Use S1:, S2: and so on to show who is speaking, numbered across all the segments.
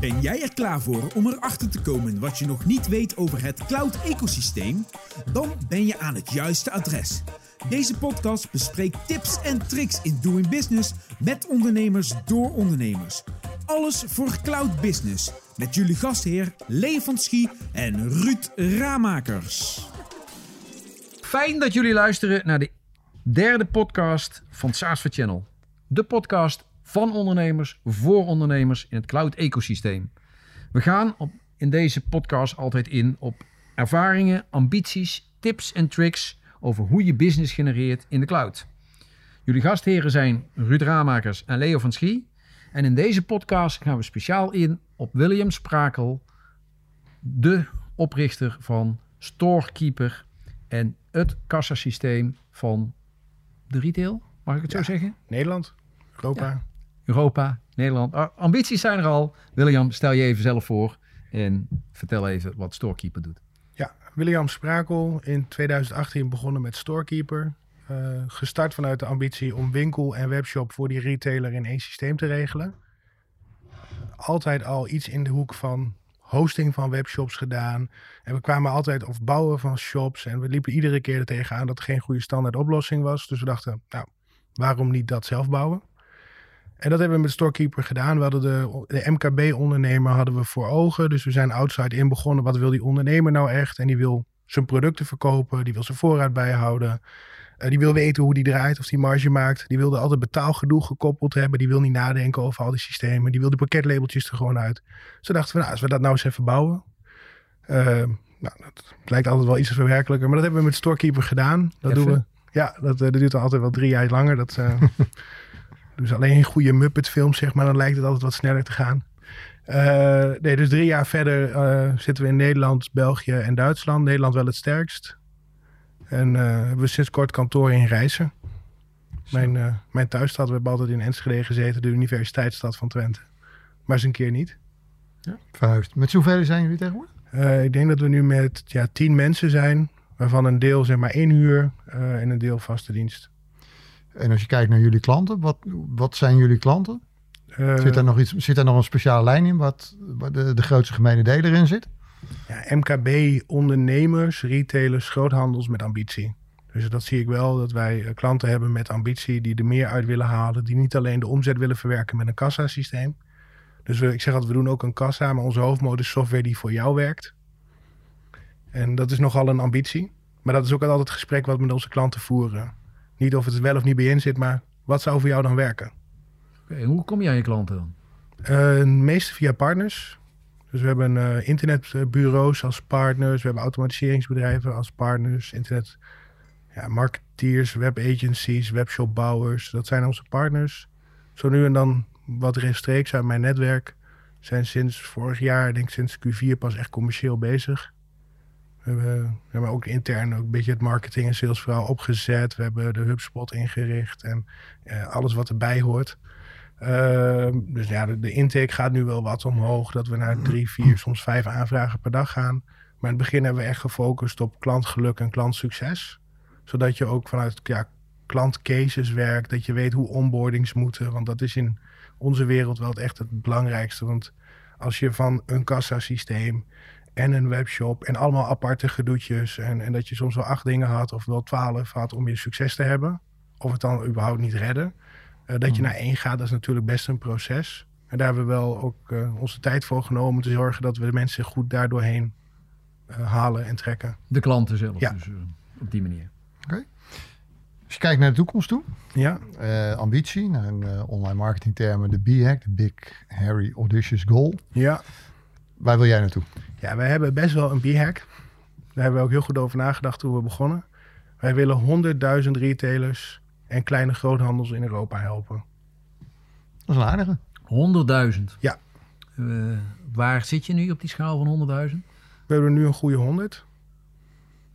S1: Ben jij er klaar voor om erachter te komen wat je nog niet weet over het cloud-ecosysteem? Dan ben je aan het juiste adres. Deze podcast bespreekt tips en tricks in doing business met ondernemers door ondernemers. Alles voor cloud business met jullie gastheer Lee Schie en Ruud Ramakers.
S2: Fijn dat jullie luisteren naar de derde podcast van SaaS for Channel. De podcast van ondernemers voor ondernemers in het cloud-ecosysteem. We gaan op, in deze podcast altijd in op ervaringen, ambities, tips en tricks over hoe je business genereert in de cloud. Jullie gastheren zijn Ruud Ramakers en Leo van Schie. En in deze podcast gaan we speciaal in op William Sprakel, de oprichter van Storekeeper en het kassasysteem van de retail. Mag ik het zo zeggen?
S3: Nederland, Europa.
S2: Europa, Nederland. Ambities zijn er al. William, stel je even zelf voor en vertel even wat Storekeeper doet.
S3: Ja, William Sprakel in 2018 begonnen met Storekeeper. Uh, gestart vanuit de ambitie om winkel en webshop voor die retailer in één systeem te regelen. Altijd al iets in de hoek van hosting van webshops gedaan. En we kwamen altijd of bouwen van shops. En we liepen iedere keer er tegenaan dat er geen goede standaard oplossing was. Dus we dachten, nou, waarom niet dat zelf bouwen? En dat hebben we met Storekeeper gedaan. We hadden de, de MKB-ondernemer hadden we voor ogen. Dus we zijn outside in begonnen. Wat wil die ondernemer nou echt? En die wil zijn producten verkopen. Die wil zijn voorraad bijhouden. Uh, die wil weten hoe die draait, of die marge maakt. Die wilde altijd betaalgedoe gekoppeld hebben. Die wil niet nadenken over al die systemen. Die wil die pakketlabeltjes er gewoon uit. Zo dachten we, nou, als we dat nou eens even bouwen. Uh, nou, dat lijkt altijd wel iets verwerkelijker. Maar dat hebben we met Storekeeper gedaan. Dat doen we. Ja, dat, dat duurt dan altijd wel drie jaar langer. Dat, uh, dus alleen een goede Muppet film, zeg maar, dan lijkt het altijd wat sneller te gaan. Uh, nee, dus drie jaar verder uh, zitten we in Nederland, België en Duitsland. Nederland wel het sterkst. En uh, hebben we sinds kort kantoor in Rijssen. Mijn, mijn thuisstad, we hebben altijd in Enschede gezeten, de universiteitsstad van Twente. Maar eens een keer niet.
S4: Ja. Verhuisd. Met zoveel zijn jullie tegenwoordig?
S3: ik denk dat we nu met ja, tien mensen zijn, waarvan een deel zeg maar één uur en een deel vaste dienst.
S4: En als je kijkt naar jullie klanten, wat, wat zijn jullie klanten? Uh, zit, er nog iets, zit er nog een speciale lijn in wat, wat de, de grootste gemene deler in zit?
S3: Ja, MKB, ondernemers, retailers, groothandels met ambitie. Dus dat zie ik wel, dat wij klanten hebben met ambitie die er meer uit willen halen. Die niet alleen de omzet willen verwerken met een kassasysteem. Dus we, ik zeg altijd, we doen ook een kassa, maar onze hoofdmode is software die voor jou werkt. En dat is nogal een ambitie. Maar dat is ook altijd het gesprek wat we met onze klanten voeren. Niet of het er wel of niet bij in zit, maar wat zou voor jou dan werken?
S2: Okay, hoe kom je aan je klanten dan?
S3: Uh, meestal via partners. Dus we hebben uh, internetbureaus als partners. We hebben automatiseringsbedrijven als partners. Internet, ja, marketeers, webagencies, webshopbouwers. Dat zijn onze partners. Zo nu en dan wat rechtstreeks uit mijn netwerk. Zijn sinds vorig jaar, denk ik sinds Q4 pas echt commercieel bezig. We hebben, we hebben ook intern ook een beetje het marketing en sales vooral opgezet. We hebben de HubSpot ingericht en uh, alles wat erbij hoort. Uh, dus ja, de, de, intake gaat nu wel wat omhoog. Dat we naar drie, vier, soms vijf aanvragen per dag gaan. Maar in het begin hebben we echt gefocust op klantgeluk en klantsucces. Zodat je ook vanuit ja, klantcases werkt. Dat je weet hoe onboardings moeten. Want dat is in onze wereld wel echt het belangrijkste. Want als je van een kassasysteem en een webshop en allemaal aparte gedoetjes. En, en dat je soms wel acht dingen had of wel twaalf had om je succes te hebben. Of het dan überhaupt niet redden. Uh, dat je naar één gaat, dat is natuurlijk best een proces. En daar hebben we wel ook uh, onze tijd voor genomen om te zorgen dat we de mensen goed daardoorheen uh, halen en trekken.
S2: De klanten zelf, ja. dus op die manier.
S4: Oké. Okay. Als je kijkt naar de toekomst toe,
S3: ja.
S4: ambitie, naar een online marketing termen, de B-hack, de Big Harry Audacious Goal.
S3: Ja.
S4: Waar wil jij naartoe?
S3: Ja, wij hebben best wel een B-hack. Daar hebben we ook heel goed over nagedacht toen we begonnen. Wij willen 100.000 retailers en kleine groothandels in Europa helpen.
S4: Dat is een aardige.
S2: 100.000?
S3: Ja.
S2: Uh, waar zit je nu op die schaal van 100.000?
S3: We hebben nu een goede 100.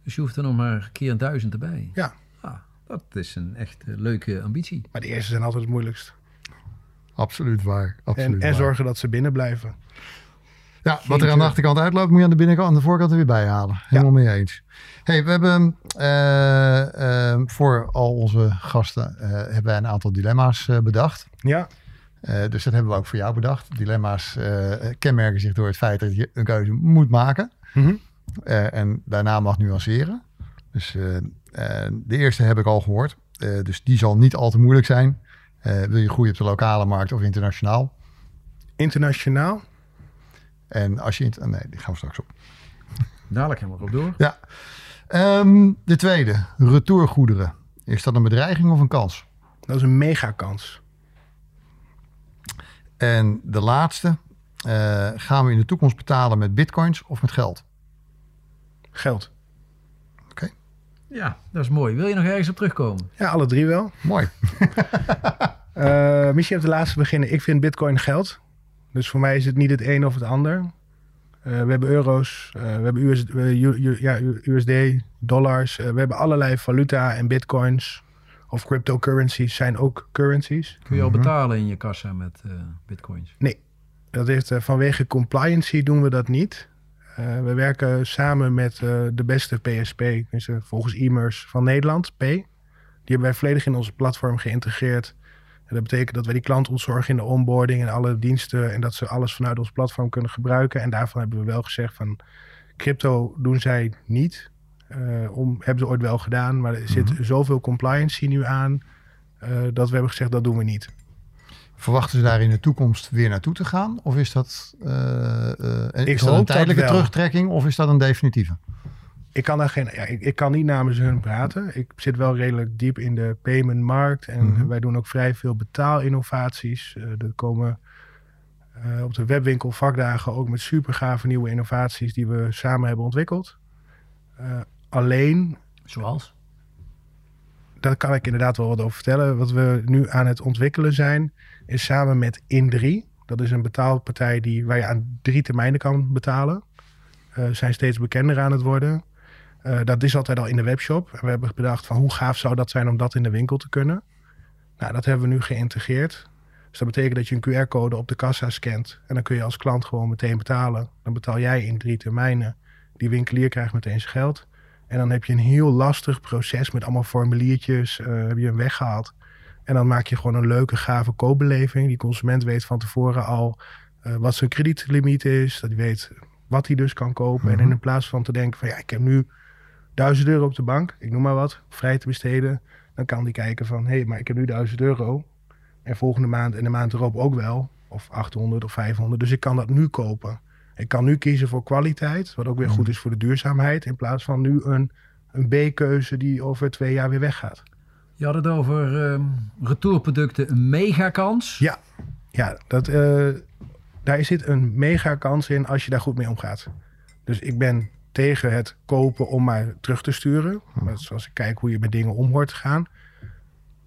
S2: Dus je hoeft er nog maar een keer een duizend erbij?
S3: Ja.
S2: Ah, dat is een echt leuke ambitie.
S3: Maar de eerste zijn altijd het moeilijkst.
S4: Absoluut waar. Absoluut
S3: en, en
S4: waar.
S3: zorgen dat ze binnen blijven.
S4: Ja, wat er aan de achterkant uitloopt, moet je aan de binnenkant, aan de voorkant er weer bij halen. Helemaal ja. mee eens. Hey, we hebben uh, uh, voor al onze gasten uh, hebben wij een aantal dilemma's bedacht.
S3: Ja.
S4: Eh, dus dat hebben we ook voor jou bedacht. Dilemma's eh, kenmerken zich door het feit dat je een keuze moet maken.
S3: Mhm.
S4: Eh, en daarna mag nuanceren. Dus eh, eh, de eerste heb ik al gehoord. Eh, dus die zal niet al te moeilijk zijn. Eh, wil je groeien op de lokale markt of internationaal?
S3: Internationaal?
S4: En als je... Inter- nee, die gaan we straks op.
S2: Dadelijk helemaal op door.
S4: Ja. Ehm, de tweede, retourgoederen. Is dat een bedreiging of een kans?
S3: Dat is een mega kans.
S4: En de laatste, eh, gaan we in de toekomst betalen met bitcoins of met geld?
S3: Geld.
S2: Ja, dat is mooi. Wil je nog ergens op terugkomen?
S3: Ja, alle drie wel.
S4: Mooi.
S3: Eh misschien op de laatste beginnen. Ik vind bitcoin geld. Dus voor mij is het niet het een of het ander. Eh, we hebben euro's, eh, we hebben US, U- U- ja, USD, dollars. eh, we hebben allerlei valuta en bitcoins of cryptocurrencies zijn ook currencies.
S2: Kun je al
S4: Mhm.
S2: betalen in je kassa met eh, bitcoins?
S3: Dat heeft, vanwege compliancy doen we dat niet. Eh, we werken samen met eh, de beste PSP, dus, volgens e-mers van Nederland, P. Die hebben wij volledig in onze platform geïntegreerd. En dat betekent dat wij die klant ontzorgen in de onboarding en alle diensten. En dat ze alles vanuit ons platform kunnen gebruiken. En daarvan hebben we wel gezegd van crypto doen zij niet. Eh, om, hebben ze ooit wel gedaan, maar er zit zoveel compliancy nu aan. eh, dat we hebben gezegd dat doen we niet.
S4: Verwachten ze daar in de toekomst weer naartoe te gaan? Of is dat, eh, is dat een tijdelijke terugtrekking of is dat een definitieve?
S3: Ik kan daar geen. Ja, ik, ik kan niet namens hun praten. Ik zit wel redelijk diep in de paymentmarkt. En
S4: Mhm.
S3: wij doen ook vrij veel betaalinnovaties. Eh er komen eh, op de webwinkel vakdagen ook met super gave nieuwe innovaties die we samen hebben ontwikkeld. Eh, alleen,
S2: Zoals?
S3: daar kan ik inderdaad wel wat over vertellen. Wat we nu aan het ontwikkelen zijn, is samen met In3. Dat is een betaalpartij die, waar je aan drie termijnen kan betalen. Zijn steeds bekender aan het worden. Eh, dat is altijd al in de webshop. En we hebben bedacht van hoe gaaf zou dat zijn om dat in de winkel te kunnen. Nou, dat hebben we nu geïntegreerd. Dus dat betekent dat je een QR-code op de kassa scant. En dan kun je als klant gewoon meteen betalen. Dan betaal jij in drie termijnen. Die winkelier krijgt meteen zijn geld. En dan heb je een heel lastig proces met allemaal formuliertjes. eh, heb je hem weggehaald. En dan maak je gewoon een leuke, gave koopbeleving. Die consument weet van tevoren al eh, wat zijn kredietlimiet is. Dat hij weet wat hij dus kan kopen. En in plaats van te denken van ja, ik heb nu 1000 euro op de bank, ik noem maar wat, vrij te besteden. Dan kan die kijken van hé, hey, maar ik heb nu 1000 euro. En volgende maand en de maand erop ook wel. Of 800 of 500. Dus ik kan dat nu kopen. Ik kan nu kiezen voor kwaliteit, wat ook weer goed is voor de duurzaamheid. In plaats van nu een, een B-keuze die over twee jaar weer weggaat.
S2: Je had het over ehm, retourproducten, een megakans.
S3: Ja. Ja, dat, eh, daar zit een mega kans in als je daar goed mee omgaat. Dus ik ben tegen het kopen om maar terug te sturen. Zoals ik kijk hoe je met dingen om hoort te gaan.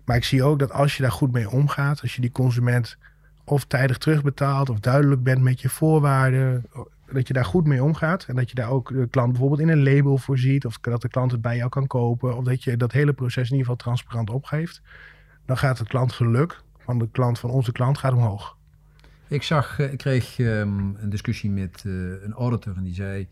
S3: Maar ik zie ook dat als je daar goed mee omgaat, als je die consument of tijdig terugbetaalt of duidelijk bent met je voorwaarden, dat je daar goed mee omgaat en dat je daar ook de klant bijvoorbeeld in een label voorziet of dat de klant het bij jou kan kopen of dat je dat hele proces in ieder geval transparant opgeeft, dan gaat het klantgeluk van de klant van onze klant gaat omhoog.
S2: Ik zag, eh, ik kreeg ehm, een discussie met eh, een auditor en die zei...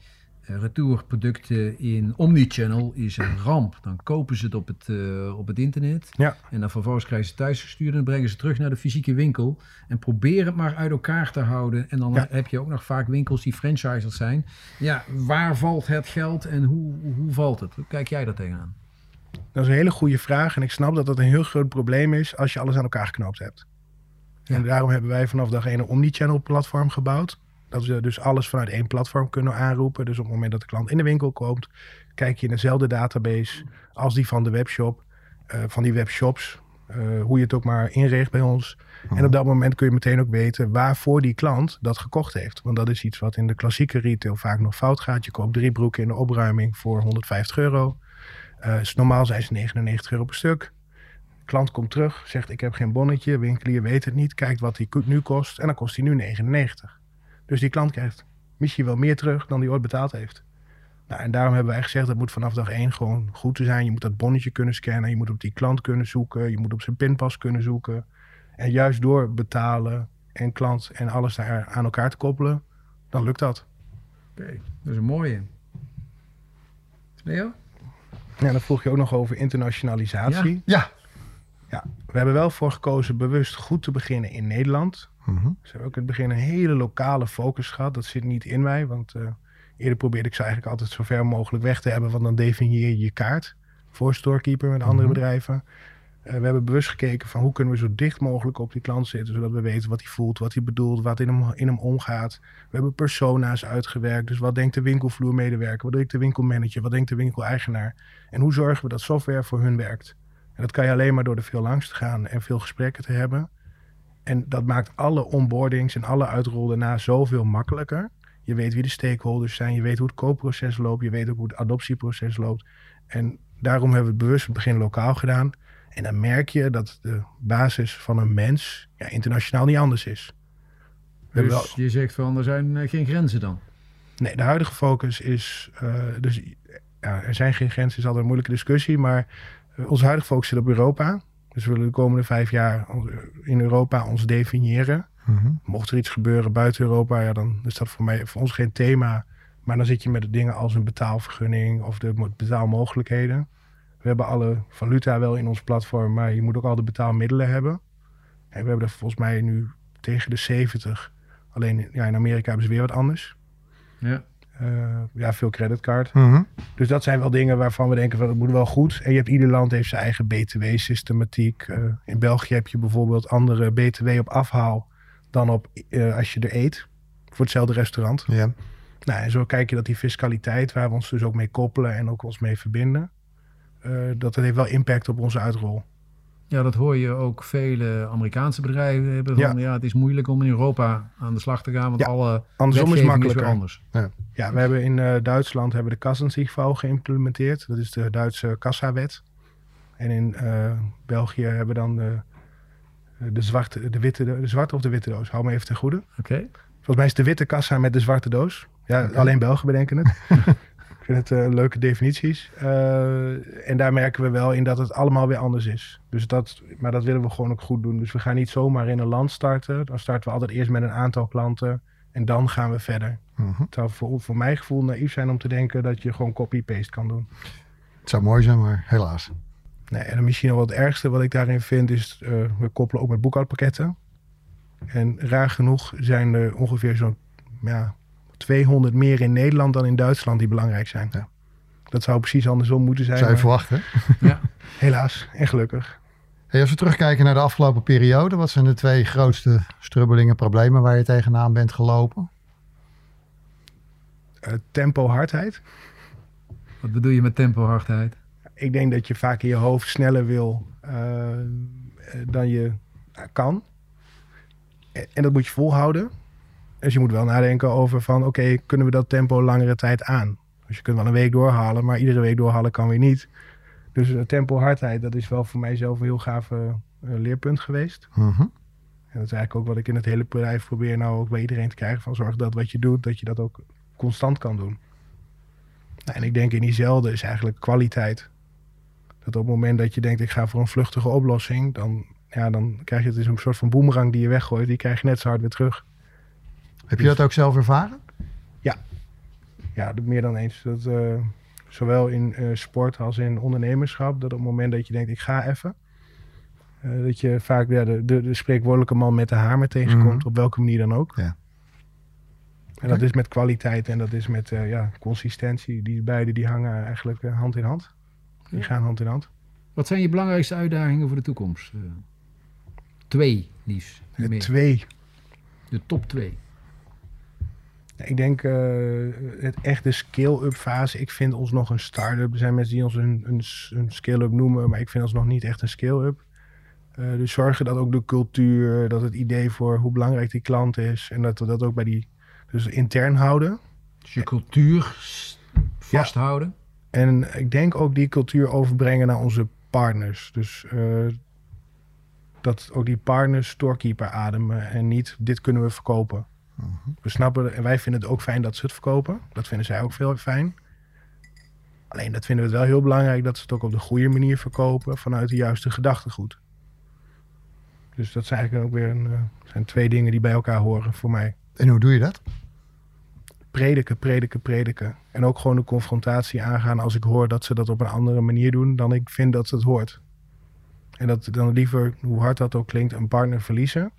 S2: retourproducten in omnichannel is een ramp. Dan kopen ze het op het, eh, op het internet.
S3: Ja.
S2: En dan vervolgens krijgen ze het thuisgestuurd en dan brengen ze terug naar de fysieke winkel. En probeer het maar uit elkaar te houden. En dan
S3: Ja.
S2: heb je ook nog vaak winkels die franchisers zijn. Ja, waar valt het geld en hoe, hoe valt het? Hoe kijk jij daar tegenaan?
S3: Dat is een hele goede vraag en ik snap dat dat een heel groot probleem is als je alles aan elkaar geknoopt hebt.
S2: Ja.
S3: En daarom hebben wij vanaf dag één een omnichannel platform gebouwd. Dat we dus alles vanuit één platform kunnen aanroepen. Dus op het moment dat de klant in de winkel komt, kijk je in dezelfde database als die van de webshop, eh, van die webshops. eh, hoe je het ook maar inricht bij ons. En op dat moment kun je meteen ook weten waarvoor die klant dat gekocht heeft. Want dat is iets wat in de klassieke retail vaak nog fout gaat. Je koopt drie broeken in de opruiming voor 150 euro. Eh, normaal zijn ze 99 euro per stuk. Klant komt terug, zegt ik heb geen bonnetje. Winkelier weet het niet, kijkt wat die nu kost. En dan kost hij nu 99. Dus die klant krijgt misschien wel meer terug dan die ooit betaald heeft. Nou, en daarom hebben wij gezegd dat moet vanaf dag één gewoon goed te zijn. Je moet dat bonnetje kunnen scannen. Je moet op die klant kunnen zoeken. Je moet op zijn pinpas kunnen zoeken. En juist door betalen en klant en alles daar aan elkaar te koppelen, dan lukt dat.
S2: Oké, dat is een mooie. Leo?
S3: Ja, dan vroeg je ook nog over internationalisatie.
S4: Ja,
S3: Ja, We hebben wel voor gekozen bewust goed te beginnen in Nederland.
S4: Mhm.
S3: Dus we hebben ook in het begin een hele lokale focus gehad. Dat zit niet in mij, want eh, eerder probeerde ik ze eigenlijk altijd zo ver mogelijk weg te hebben. Want dan definieer je je kaart voor Storekeeper met andere
S4: Mhm.
S3: bedrijven. Eh, we hebben bewust gekeken van hoe kunnen we zo dicht mogelijk op die klant zitten. Zodat we weten wat hij voelt, wat hij bedoelt, wat in hem, in hem omgaat. We hebben persona's uitgewerkt. Dus wat denkt de winkelvloermedewerker, wat denkt de winkelmanager, wat denkt de winkeleigenaar. En hoe zorgen we dat software voor hun werkt. En dat kan je alleen maar door er veel langs te gaan en veel gesprekken te hebben. En dat maakt alle onboardings en alle uitrol daarna zoveel makkelijker. Je weet wie de stakeholders zijn, je weet hoe het koopproces loopt, je weet ook hoe het adoptieproces loopt. En daarom hebben we het bewust het begin lokaal gedaan. En dan merk je dat de basis van een mens ja, internationaal niet anders is. We
S2: Dus je zegt van, er zijn eh, geen grenzen dan.
S3: Nee, de huidige focus is. eh, dus ja, er zijn geen grenzen, is altijd een moeilijke discussie. Maar onze huidige focus zit op Europa. Dus we willen de komende vijf jaar ons- in Europa ons definiëren.
S4: Mhm.
S3: Mocht er iets gebeuren buiten Europa, ja, dan is dat voor, mij, voor ons geen thema. Maar dan zit je met de dingen als een betaalvergunning of de mo- betaalmogelijkheden. We hebben alle valuta wel in ons platform, maar je moet ook al de betaalmiddelen hebben. En we hebben er volgens mij nu tegen de 70. Alleen ja, in Amerika hebben ze weer wat anders.
S2: Ja.
S3: Eh, ja, veel creditcard.
S4: Mhm.
S3: Dus dat zijn wel dingen waarvan we denken van het moet wel goed. En je hebt ieder land heeft zijn eigen BTW-systematiek. Eh, in België heb je bijvoorbeeld andere BTW op afhaal dan op eh, als je er eet. Voor hetzelfde restaurant.
S4: Ja.
S3: Nou, en zo kijk je dat die fiscaliteit, waar we ons dus ook mee koppelen en ook ons mee verbinden, eh, dat het heeft wel impact op onze uitrol.
S2: Ja, dat hoor je ook vele Amerikaanse bedrijven hebben van, ja. het is moeilijk om in Europa aan de slag te gaan, want
S3: Ja,
S2: alle
S3: Andersom is makkelijker.
S2: weer anders.
S3: Ja, we hebben in eh, Duitsland hebben de Kassensiegvouw geïmplementeerd. Dat is de Duitse kassawet. En in eh, België hebben we dan de, de, zwarte, de, witte, de zwarte of de witte doos. Hou me even ten goede.
S2: Oké.
S3: Volgens mij is het de witte kassa met de zwarte doos. Ja, alleen Belgen bedenken het. Ik vind het eh, leuke definities. Eh, en daar merken we wel in dat het allemaal weer anders is. Dus dat, maar dat willen we gewoon ook goed doen. Dus we gaan niet zomaar in een land starten. Dan starten we altijd eerst met een aantal klanten. En dan gaan we verder.
S4: Mhm.
S3: Het zou voor, voor mijn gevoel naïef zijn om te denken dat je gewoon copy-paste kan doen.
S4: Het zou mooi zijn, maar helaas.
S3: Nee, en misschien wat het ergste wat ik daarin vind is, eh, we koppelen ook met boekhoudpakketten. En raar genoeg zijn er ongeveer zo'n ja, 200 meer in Nederland dan in Duitsland die belangrijk zijn.
S4: Ja.
S3: Dat zou precies andersom moeten zijn.
S4: Zou je
S3: maar
S4: verwachten.
S2: Ja.
S3: helaas en gelukkig.
S4: Hey, als we terugkijken naar de afgelopen periode, wat zijn de twee grootste strubbelingen, problemen waar je tegenaan bent gelopen?
S3: Eh, tempo, hardheid.
S2: Wat bedoel je met tempo hardheid?
S3: Ik denk dat je vaak in je hoofd sneller wil eh, eh, dan je kan. En dat moet je volhouden. Dus je moet wel nadenken over van oké, kunnen we dat tempo langere tijd aan? Dus je kunt wel een week doorhalen, maar iedere week doorhalen kan weer niet. Dus eh, tempo hardheid, dat is wel voor mij zelf een heel gaaf eh, leerpunt geweest.
S4: Mhm.
S3: En dat is eigenlijk ook wat ik in het hele bedrijf probeer nou ook bij iedereen te krijgen. Van zorg dat wat je doet, dat je dat ook constant kan doen. Nou, en ik denk in diezelfde is eigenlijk kwaliteit. Dat op het moment dat je denkt ik ga voor een vluchtige oplossing, dan, ja, dan krijg je het is een soort van boemerang die je weggooit. Die krijg je net zo hard weer terug.
S4: Heb je dat ook zelf ervaren?
S3: Ja, dat meer dan eens. Dat, eh, zowel in eh, sport als in ondernemerschap. Dat op het moment dat je denkt ik ga even. eh, dat je vaak ja, de, de, de spreekwoordelijke man met de hamer tegenkomt.
S4: Mhm.
S3: Op welke manier dan ook.
S4: Ja.
S3: En dat is met kwaliteit en dat is met eh, ja, consistentie. Die beide die hangen eigenlijk hand in hand. Die
S2: Ja.
S3: gaan hand in hand.
S2: Wat zijn je belangrijkste uitdagingen voor de toekomst? Eh, twee, liefst. meer.
S3: twee.
S2: De top twee.
S3: Ik denk eh, het echte scale-up fase. Ik vind ons nog een start-up. Er zijn mensen die ons een, een, een scale-up noemen, maar ik vind ons nog niet echt een scale-up. Eh, dus zorgen dat ook de cultuur, dat het idee voor hoe belangrijk die klant is en dat we dat ook bij die dus intern houden.
S2: Dus je cultuur vasthouden.
S3: En ik denk ook die cultuur overbrengen naar onze partners. Dus eh, dat ook die partners storekeeper ademen en niet dit kunnen we verkopen. We snappen en wij vinden het ook fijn dat ze het verkopen. Dat vinden zij ook veel fijn. Alleen dat vinden we het wel heel belangrijk dat ze het ook op de goede manier verkopen vanuit de juiste gedachtegoed. Dus dat zijn eigenlijk ook weer een, eh, zijn twee dingen die bij elkaar horen voor mij.
S4: En hoe doe je dat?
S3: prediken, prediken, prediken. En ook gewoon de confrontatie aangaan als ik hoor dat ze dat op een andere manier doen dan ik vind dat het hoort. En dat dan liever, hoe hard dat ook klinkt, een partner verliezen.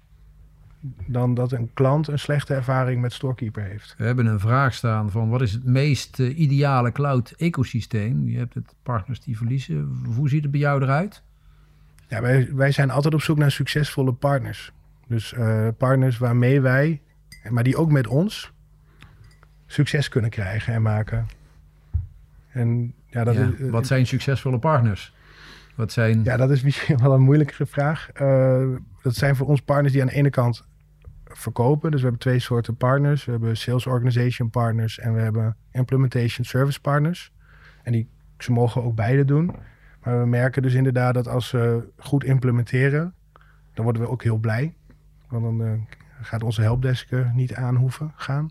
S3: Dan dat een klant een slechte ervaring met Storekeeper heeft.
S2: We hebben een vraag staan van wat is het meest eh, ideale cloud ecosysteem? Je hebt het partners die verliezen. Hoe ziet het bij jou eruit?
S3: Ja, wij, wij zijn altijd op zoek naar succesvolle partners. Dus eh, partners waarmee wij, maar die ook met ons, succes kunnen krijgen en maken. En ja, dat
S2: Ja,
S3: is, eh,
S2: wat zijn succesvolle partners? Wat zijn...
S3: Ja, dat is misschien wel een moeilijkere vraag. Dat zijn voor ons partners die aan de ene kant verkopen. Dus we hebben twee soorten partners. We hebben sales organization partners en we hebben implementation service partners. En die, ze mogen ook beide doen. Maar we merken dus inderdaad dat als ze goed implementeren, dan worden we ook heel blij. Want dan eh, gaat onze helpdesk er niet aan hoeven gaan.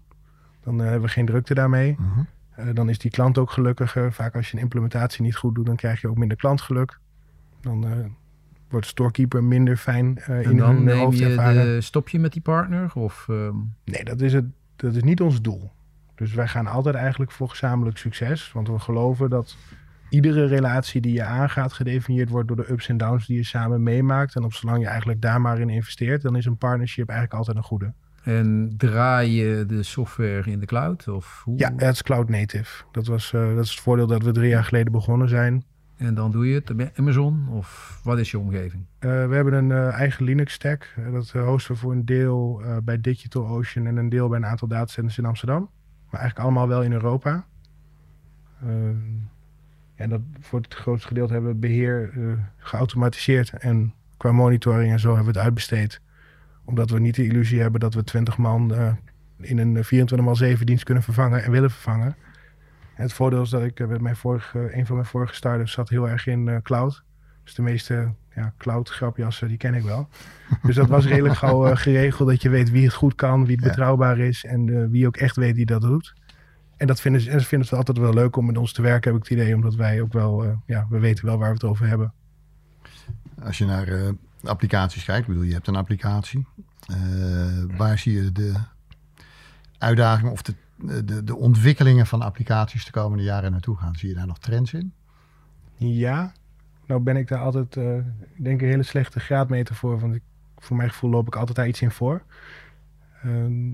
S3: Dan eh, hebben we geen drukte daarmee.
S4: Mhm.
S3: Eh, dan is die klant ook gelukkiger. Vaak als je een implementatie niet goed doet, dan krijg je ook minder klantgeluk. Dan wordt Storekeeper minder fijn eh,
S2: en
S3: in
S2: dan
S3: hun
S2: neem
S3: hoofd
S2: je
S3: ervaren.
S2: de, stop je met die partner? Of, ehm,
S3: Nee, dat is, het, dat is niet ons doel. Dus wij gaan altijd eigenlijk voor gezamenlijk succes. Want we geloven dat iedere relatie die je aangaat gedefinieerd wordt door de ups en downs die je samen meemaakt. En op zolang je eigenlijk daar maar in investeert, dan is een partnership eigenlijk altijd een goede.
S2: en draai je de software in de cloud? Of hoe?
S3: Ja, het is cloud native. Dat, was, eh, dat is het voordeel dat we drie jaar geleden begonnen zijn.
S2: En dan doe je het bij Amazon? Of wat is je omgeving?
S3: Eh, we hebben een eh, eigen Linux stack. Dat eh, hosten we voor een deel bij DigitalOcean en een deel bij een aantal datacenters in Amsterdam. Maar eigenlijk allemaal wel in Europa. Ehm, en dat voor het grootste gedeelte hebben we beheer eh, geautomatiseerd. En qua monitoring en zo hebben we het uitbesteed. Omdat we niet de illusie hebben dat we 20 man in een 24x7 dienst kunnen vervangen en willen vervangen. Het voordeel is dat ik eh, met mijn vorige, een van mijn vorige startups zat heel erg in eh, cloud. Dus de meeste ja, cloud grapjassen, die ken ik wel. Dus dat was redelijk gauw eh, geregeld dat je weet wie het goed kan, wie het
S4: Ja.
S3: betrouwbaar is en eh, wie ook echt weet die dat doet. En dat vinden ze, en ze vinden het altijd wel leuk om met ons te werken, heb ik het idee, omdat wij ook wel, eh, ja, we weten wel waar we het over hebben.
S4: Als je naar eh, applicaties kijkt, bedoel, je hebt een applicatie. Eh, waar zie je de uitdagingen of de, de, de ontwikkelingen van applicaties de komende jaren naartoe gaan? Zie je daar nog trends in?
S3: Ja, nou ben ik daar altijd, ik denk een hele slechte graadmeter voor, want ik, voor mijn gevoel loop ik altijd daar iets in voor. Ehm,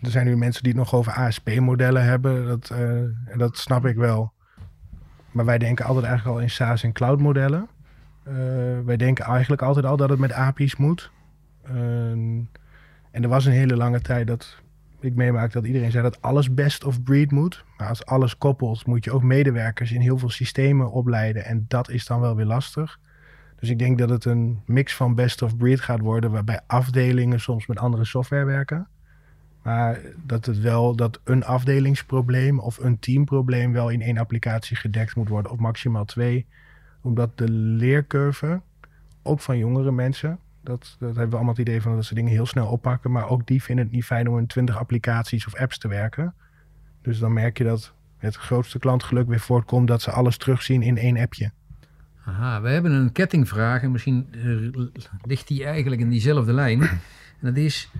S3: er zijn nu mensen die het nog over ASP-modellen hebben, dat, eh, dat snap ik wel. Maar wij denken altijd eigenlijk al in SaaS en cloud-modellen. Eh, wij denken eigenlijk altijd al dat het met API's moet. Ehm, en er was een hele lange tijd dat ik meemaakte dat iedereen zei dat alles best of breed moet. Maar als alles koppelt, moet je ook medewerkers in heel veel systemen opleiden. En dat is dan wel weer lastig. Dus ik denk dat het een mix van best of breed gaat worden, waarbij afdelingen soms met andere software werken. Maar dat het wel dat een afdelingsprobleem of een teamprobleem wel in één applicatie gedekt moet worden, of maximaal twee. Omdat de leercurve, ook van jongere mensen, dat, dat hebben we allemaal het idee van dat ze dingen heel snel oppakken. Maar ook die vinden het niet fijn om in twintig applicaties of apps te werken. Dus dan merk je dat het grootste klantgeluk weer voortkomt dat ze alles terugzien in één appje.
S2: Aha, we hebben een kettingvraag en misschien eh, ligt die eigenlijk in diezelfde lijn. En dat is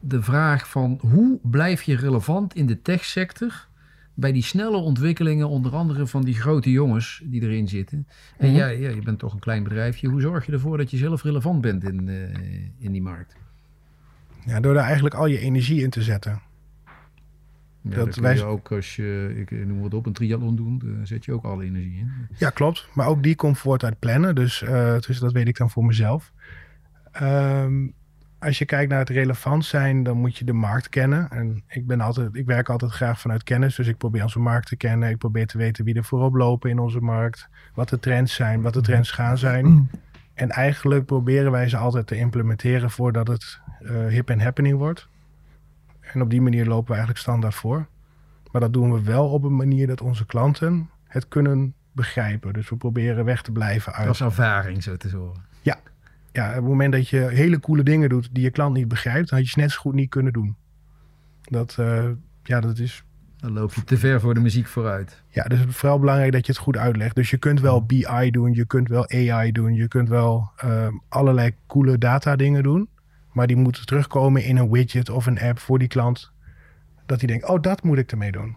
S2: de vraag van hoe blijf je relevant in de techsector bij die snelle ontwikkelingen, onder andere van die grote jongens die erin zitten. En
S3: Mhm.
S2: ja, ja, je bent toch een klein bedrijfje. Hoe zorg je ervoor dat je zelf relevant bent in, eh, in die markt?
S3: Ja, door daar eigenlijk al je energie in te zetten.
S2: Ja,
S3: Dat
S2: kun
S3: wij-
S2: je ook als je, ik noem wat op, een triathlon doen, daar zet je ook alle energie in.
S3: Ja, klopt. Maar ook die komt voort uit plannen. Dus, eh, dus dat weet ik dan voor mezelf. Ehm, als je kijkt naar het relevant zijn, dan moet je de markt kennen. En ik, ben altijd, ik werk altijd graag vanuit kennis. Dus ik probeer onze markt te kennen. Ik probeer te weten wie er voorop lopen in onze markt. Wat de trends zijn, wat de trends gaan zijn. En eigenlijk proberen wij ze altijd te implementeren voordat het eh, hip en happening wordt. En op die manier lopen we eigenlijk standaard voor. Maar dat doen we wel op een manier dat onze klanten het kunnen begrijpen. Dus we proberen weg te blijven uit.
S2: Dat is ervaring, zo te horen.
S3: Ja, op het moment dat je hele coole dingen doet die je klant niet begrijpt, dan had je ze net zo goed niet kunnen doen. Dat, eh, ja, dat is,
S2: Dan loop je te ver voor de muziek vooruit.
S3: ja, dus het is vooral belangrijk dat je het goed uitlegt. Dus je kunt wel BI doen, je kunt wel AI doen, je kunt wel ehm, allerlei coole data dingen doen. Maar die moeten terugkomen in een widget of een app voor die klant. Dat hij denkt, oh, dat moet ik ermee doen.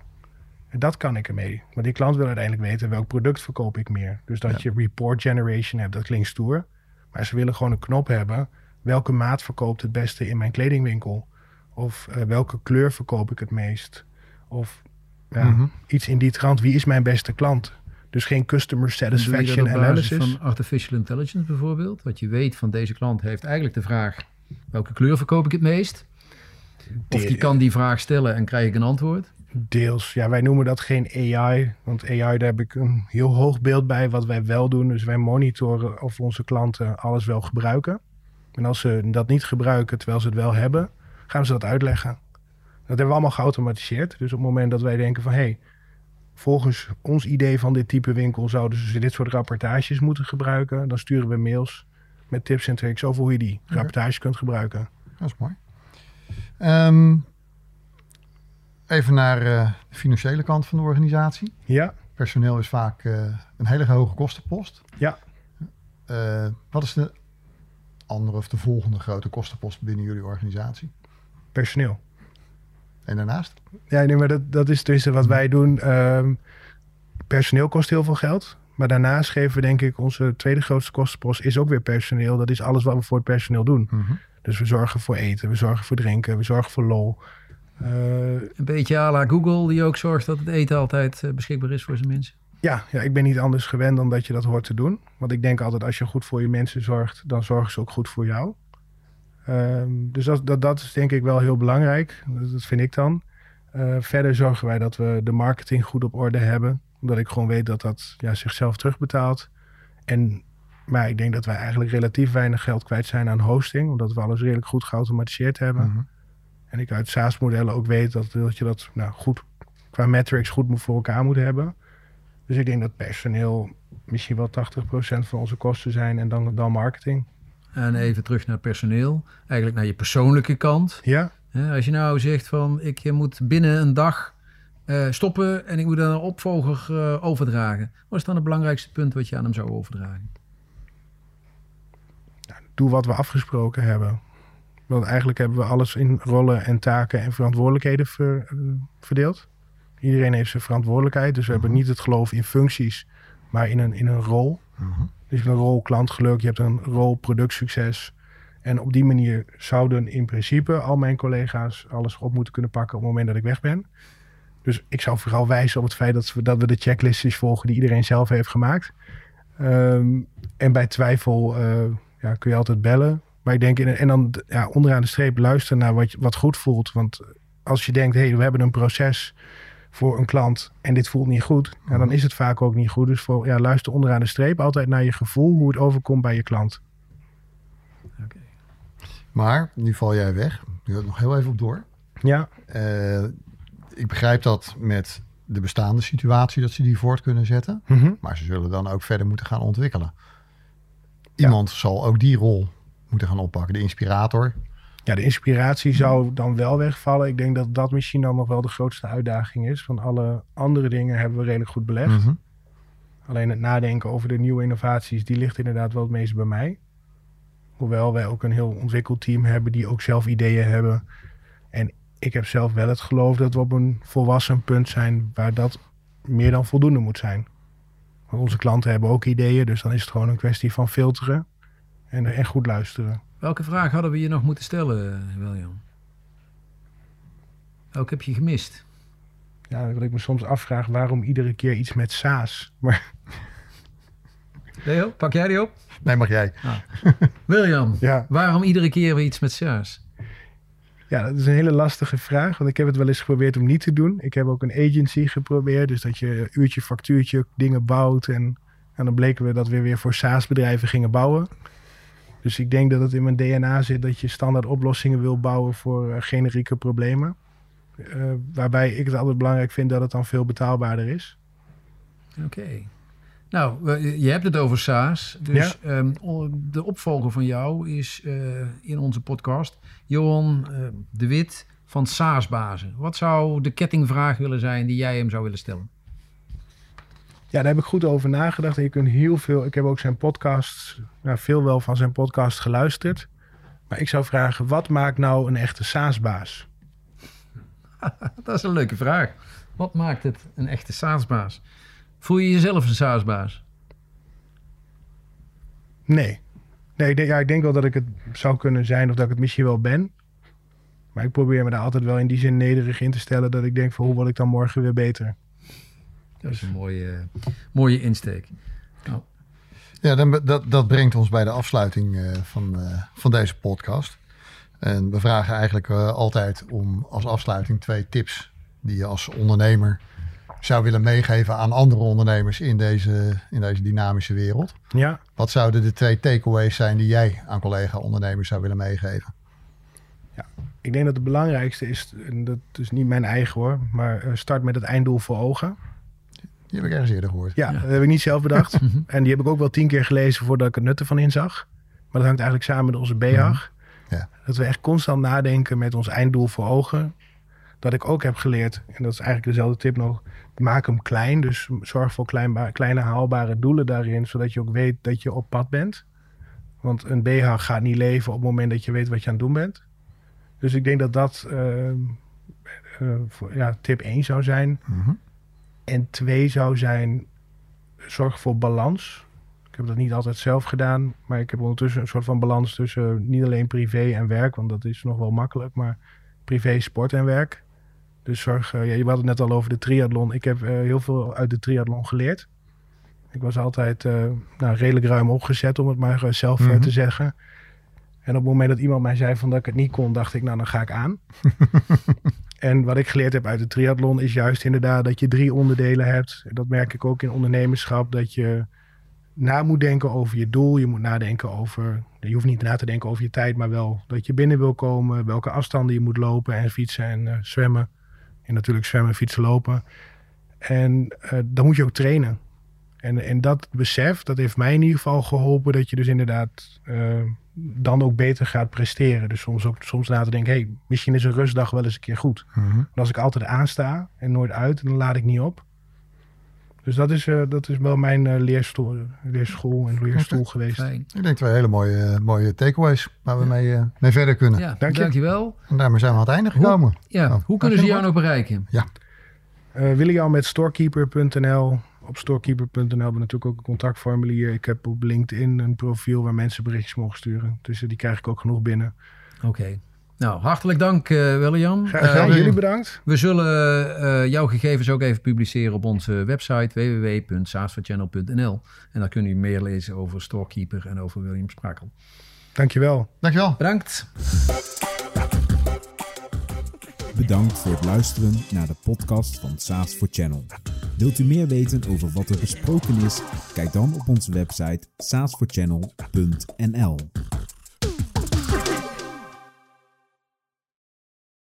S3: En dat kan ik ermee. Maar die klant wil uiteindelijk weten welk product verkoop ik meer. Dus dat je report generation hebt, dat klinkt stoer. Maar ze willen gewoon een knop hebben. Welke maat verkoopt het beste in mijn kledingwinkel? Of eh, welke kleur verkoop ik het meest? Of ja,
S4: Mhm.
S3: iets in die trant. Wie is mijn beste klant? Dus geen customer satisfaction analysis.
S2: van artificial intelligence bijvoorbeeld? Dat je weet van deze klant heeft eigenlijk de vraag... welke kleur verkoop ik het meest? Of die kan die vraag stellen en krijg ik een antwoord?
S3: Deels. Ja, wij noemen dat geen AI. Want AI, daar heb ik een heel hoog beeld bij wat wij wel doen. Dus wij monitoren of onze klanten alles wel gebruiken. En als ze dat niet gebruiken terwijl ze het wel hebben, gaan ze dat uitleggen. Dat hebben we allemaal geautomatiseerd. Dus op het moment dat wij denken van... hé, hey, volgens ons idee van dit type winkel... zouden ze dit soort rapportages moeten gebruiken... dan sturen we mails met tips en tricks over hoe je die
S4: Oké.
S3: rapportages kunt gebruiken.
S4: Dat is mooi. Ehm, even naar eh, de financiële kant van de organisatie.
S3: Ja,
S4: Personeel is vaak eh, een hele hoge kostenpost.
S3: Ja.
S4: Eh, wat is de andere of de volgende grote kostenpost binnen jullie organisatie?
S3: personeel.
S4: En daarnaast?
S3: Ja, nee, maar dat, dat is dus wat wij doen. Ehm, personeel kost heel veel geld. Maar daarnaast geven we denk ik onze tweede grootste kostenpost is ook weer personeel. Dat is alles wat we voor het personeel doen.
S4: Mhm.
S3: Dus we zorgen voor eten, we zorgen voor drinken, we zorgen voor lol. Eh,
S2: Een beetje à la Google, die ook zorgt dat het eten altijd eh, beschikbaar is voor zijn mensen.
S3: ja, ja, ik ben niet anders gewend dan dat je dat hoort te doen. Want ik denk altijd als je goed voor je mensen zorgt, dan zorgen ze ook goed voor jou. Ehm, dus dat, dat, dat is denk ik wel heel belangrijk. Dat, dat vind ik dan. Eh, verder zorgen wij dat we de marketing goed op orde hebben. Omdat ik gewoon weet dat dat ja, zichzelf terugbetaalt. En, maar ik denk dat wij eigenlijk relatief weinig geld kwijt zijn aan hosting. Omdat we alles redelijk goed geautomatiseerd hebben.
S4: Mhm.
S3: En ik uit SaaS-modellen ook weet dat, dat je dat nou, goed qua metrics goed moet voor elkaar moet hebben. Dus ik denk dat personeel misschien wel 80% van onze kosten zijn en dan, dan marketing.
S2: En even terug naar personeel. Eigenlijk naar je persoonlijke kant.
S3: Ja,
S2: Als je nou zegt van ik moet binnen een dag eh, stoppen en ik moet aan een opvolger eh, overdragen. Wat is dan het belangrijkste punt wat je aan hem zou overdragen?
S3: doe wat we afgesproken hebben. Want eigenlijk hebben we alles in rollen en taken en verantwoordelijkheden ver- eh, verdeeld. Iedereen heeft zijn verantwoordelijkheid. Dus we hebben niet het geloof in functies, maar in een, in een rol.
S4: Mhm.
S3: Dus je hebt een rol klantgeluk, je hebt een rol productsucces. En op die manier zouden in principe al mijn collega's alles op moeten kunnen pakken op het moment dat ik weg ben. Dus ik zou vooral wijzen op het feit dat we, dat we de checklistjes volgen die iedereen zelf heeft gemaakt. Ehm, en bij twijfel eh, ja, kun je altijd bellen. Maar ik denk, in, en dan ja, onderaan de streep luisteren naar wat, wat goed voelt. Want als je denkt, hé, hey, we hebben een proces voor een klant en dit voelt niet goed, ja, dan is het vaak ook niet goed. Dus voor, ja, luister onderaan de streep altijd naar je gevoel, hoe het overkomt bij je klant.
S4: Maar nu val jij weg. Nu ik nog heel even op door.
S3: Ja,
S4: Eh, ik begrijp dat met de bestaande situatie dat ze die voort kunnen zetten.
S3: Mhm.
S4: Maar ze zullen dan ook verder moeten gaan ontwikkelen. Iemand zal ook die rol moeten gaan oppakken. De inspirator.
S3: ja de inspiratie zou dan wel wegvallen. Ik denk dat dat misschien dan nog wel de grootste uitdaging is. Van alle andere dingen hebben we redelijk goed belegd.
S4: Mhm.
S3: Alleen het nadenken over de nieuwe innovaties, die ligt inderdaad wel het meest bij mij. Hoewel wij ook een heel ontwikkeld team hebben die ook zelf ideeën hebben. En ik heb zelf wel het geloof dat we op een volwassen punt zijn waar dat meer dan voldoende moet zijn. Want onze klanten hebben ook ideeën, dus dan is het gewoon een kwestie van filteren en, en goed luisteren.
S2: Welke vraag hadden we je nog moeten stellen, eh, William? Welke heb je gemist?
S3: Ja, wat ik me soms afvraag, waarom iedere keer iets met SaaS? Maar
S2: Leo, pak jij die op?
S4: Nee, mag jij.
S2: William,
S3: ja,
S2: waarom iedere keer weer iets met SaaS?
S3: Ja, dat is een hele lastige vraag. Want ik heb het wel eens geprobeerd om niet te doen. Ik heb ook een agency geprobeerd. Dus dat je uurtje, factuurtje dingen bouwt. En, en dan bleken we dat we weer voor SaaS-bedrijven gingen bouwen. Dus ik denk dat het in mijn DNA zit dat je standaard oplossingen wil bouwen voor eh, generieke problemen. Eh, waarbij ik het altijd belangrijk vind dat het dan veel betaalbaarder is.
S2: Oké. Nou, je hebt het over SaaS. Dus ehm, de opvolger van jou is eh, in onze podcast Johan de Wit van SaaS-bazen. Wat zou de kettingvraag willen zijn die jij hem zou willen stellen?
S3: Ja, daar heb ik goed over nagedacht. En je kunt heel veel. Ik heb ook zijn podcast, nou, veel wel van zijn podcast geluisterd. Maar ik zou vragen: wat maakt nou een echte SaaS-baas?
S2: dat is een leuke vraag. Wat maakt het een echte SaaS-baas? Voel je jezelf een SaaS-baas?
S3: Nee. Nee, ik denk, ja, ik denk wel dat ik het zou kunnen zijn of dat ik het misschien wel ben. Maar ik probeer me daar altijd wel in die zin nederig in te stellen dat ik denk van hoe word ik dan morgen weer beter.
S2: Dat is een mooie, mooie insteek. Nou,
S4: Ja, dan, dat, dat brengt ons bij de afsluiting eh, van, eh, van deze podcast. En we vragen eigenlijk eh, altijd om als afsluiting twee tips die je als ondernemer zou willen meegeven aan andere ondernemers in deze, in deze dynamische wereld.
S3: Ja,
S4: Wat zouden de twee takeaways zijn die jij aan collega-ondernemers zou willen meegeven?
S3: ik denk dat het belangrijkste is, en dat is niet mijn eigen hoor, maar start met het einddoel voor ogen.
S4: Die heb ik ergens eerder gehoord.
S3: Ja,
S2: Ja.
S3: dat heb ik niet zelf bedacht. en die heb ik ook wel tien keer gelezen voordat ik het nut ervan inzag. Maar dat hangt eigenlijk samen met onze BHAG.
S4: Ja.
S3: Dat we echt constant nadenken met ons einddoel voor ogen. Dat ik ook heb geleerd, en dat is eigenlijk dezelfde tip nog, maak hem klein. Dus zorg voor kleinba- kleine haalbare doelen daarin, zodat je ook weet dat je op pad bent. Want een BHAG gaat niet leven op het moment dat je weet wat je aan het doen bent. Dus ik denk dat dat eh, eh, voor, ja, tip 1 zou zijn.
S4: Mhm.
S3: En twee zou zijn, zorg voor balans. Ik heb dat niet altijd zelf gedaan, maar ik heb ondertussen een soort van balans tussen niet alleen privé en werk, want dat is nog wel makkelijk, maar privé, sport en werk. Dus zorg, eh, ja, je had het net al over de triathlon. Ik heb eh, heel veel uit de triathlon geleerd. Ik was altijd eh, nou, redelijk ruim opgezet, om het maar zelf eh,
S4: Mhm.
S3: te zeggen. En op het moment dat iemand mij zei van dat ik het niet kon, dacht ik, nou dan ga ik aan. En wat ik geleerd heb uit de triathlon is juist inderdaad dat je drie onderdelen hebt. Dat merk ik ook in ondernemerschap. Dat je na moet denken over je doel. Je moet nadenken over. Je hoeft niet na te denken over je tijd, maar wel dat je binnen wil komen. Welke afstanden je moet lopen en fietsen en eh, zwemmen. En natuurlijk zwemmen, fietsen, lopen. En eh, dan moet je ook trainen. En, en dat besef, dat heeft mij in ieder geval geholpen. Dat je dus inderdaad eh, dan ook beter gaat presteren. Dus soms ook soms na te denken, hey, misschien is een rustdag wel eens een keer goed. En als ik altijd aansta en nooit uit, dan laat ik niet op. Dus dat is, eh, dat is wel mijn eh, leerstoel, leerschool en leerstoel geweest.
S2: fijn.
S4: Ik denk twee hele mooie, mooie takeaways waar we mee, eh, mee verder kunnen.
S2: Ja,
S3: Dank je.
S2: dankjewel.
S4: En daarmee zijn we aan het einde gekomen.
S2: Ja,
S4: Oh,
S2: hoe kunnen ze jou nog bereiken?
S3: Eh William met storekeeper.nl. Op storekeeper.nl hebben we natuurlijk ook een contactformulier. Ik heb op LinkedIn een profiel waar mensen berichtjes mogen sturen. Dus eh, die krijg ik ook genoeg binnen.
S2: Oké. Nou, hartelijk dank eh William.
S3: Graag
S2: Eh.
S3: Jullie bedankt.
S2: we zullen eh, jouw gegevens ook even publiceren op onze website www.saasverchannel.nl En daar kunnen jullie meer lezen over Storekeeper en over William Sprakel.
S3: Dankjewel.
S4: Dankjewel.
S2: Bedankt.
S1: Bedankt voor het luisteren naar de podcast van SaaS for Channel. Wilt u meer weten over wat er besproken is? Kijk dan op onze website saasforchannel.nl.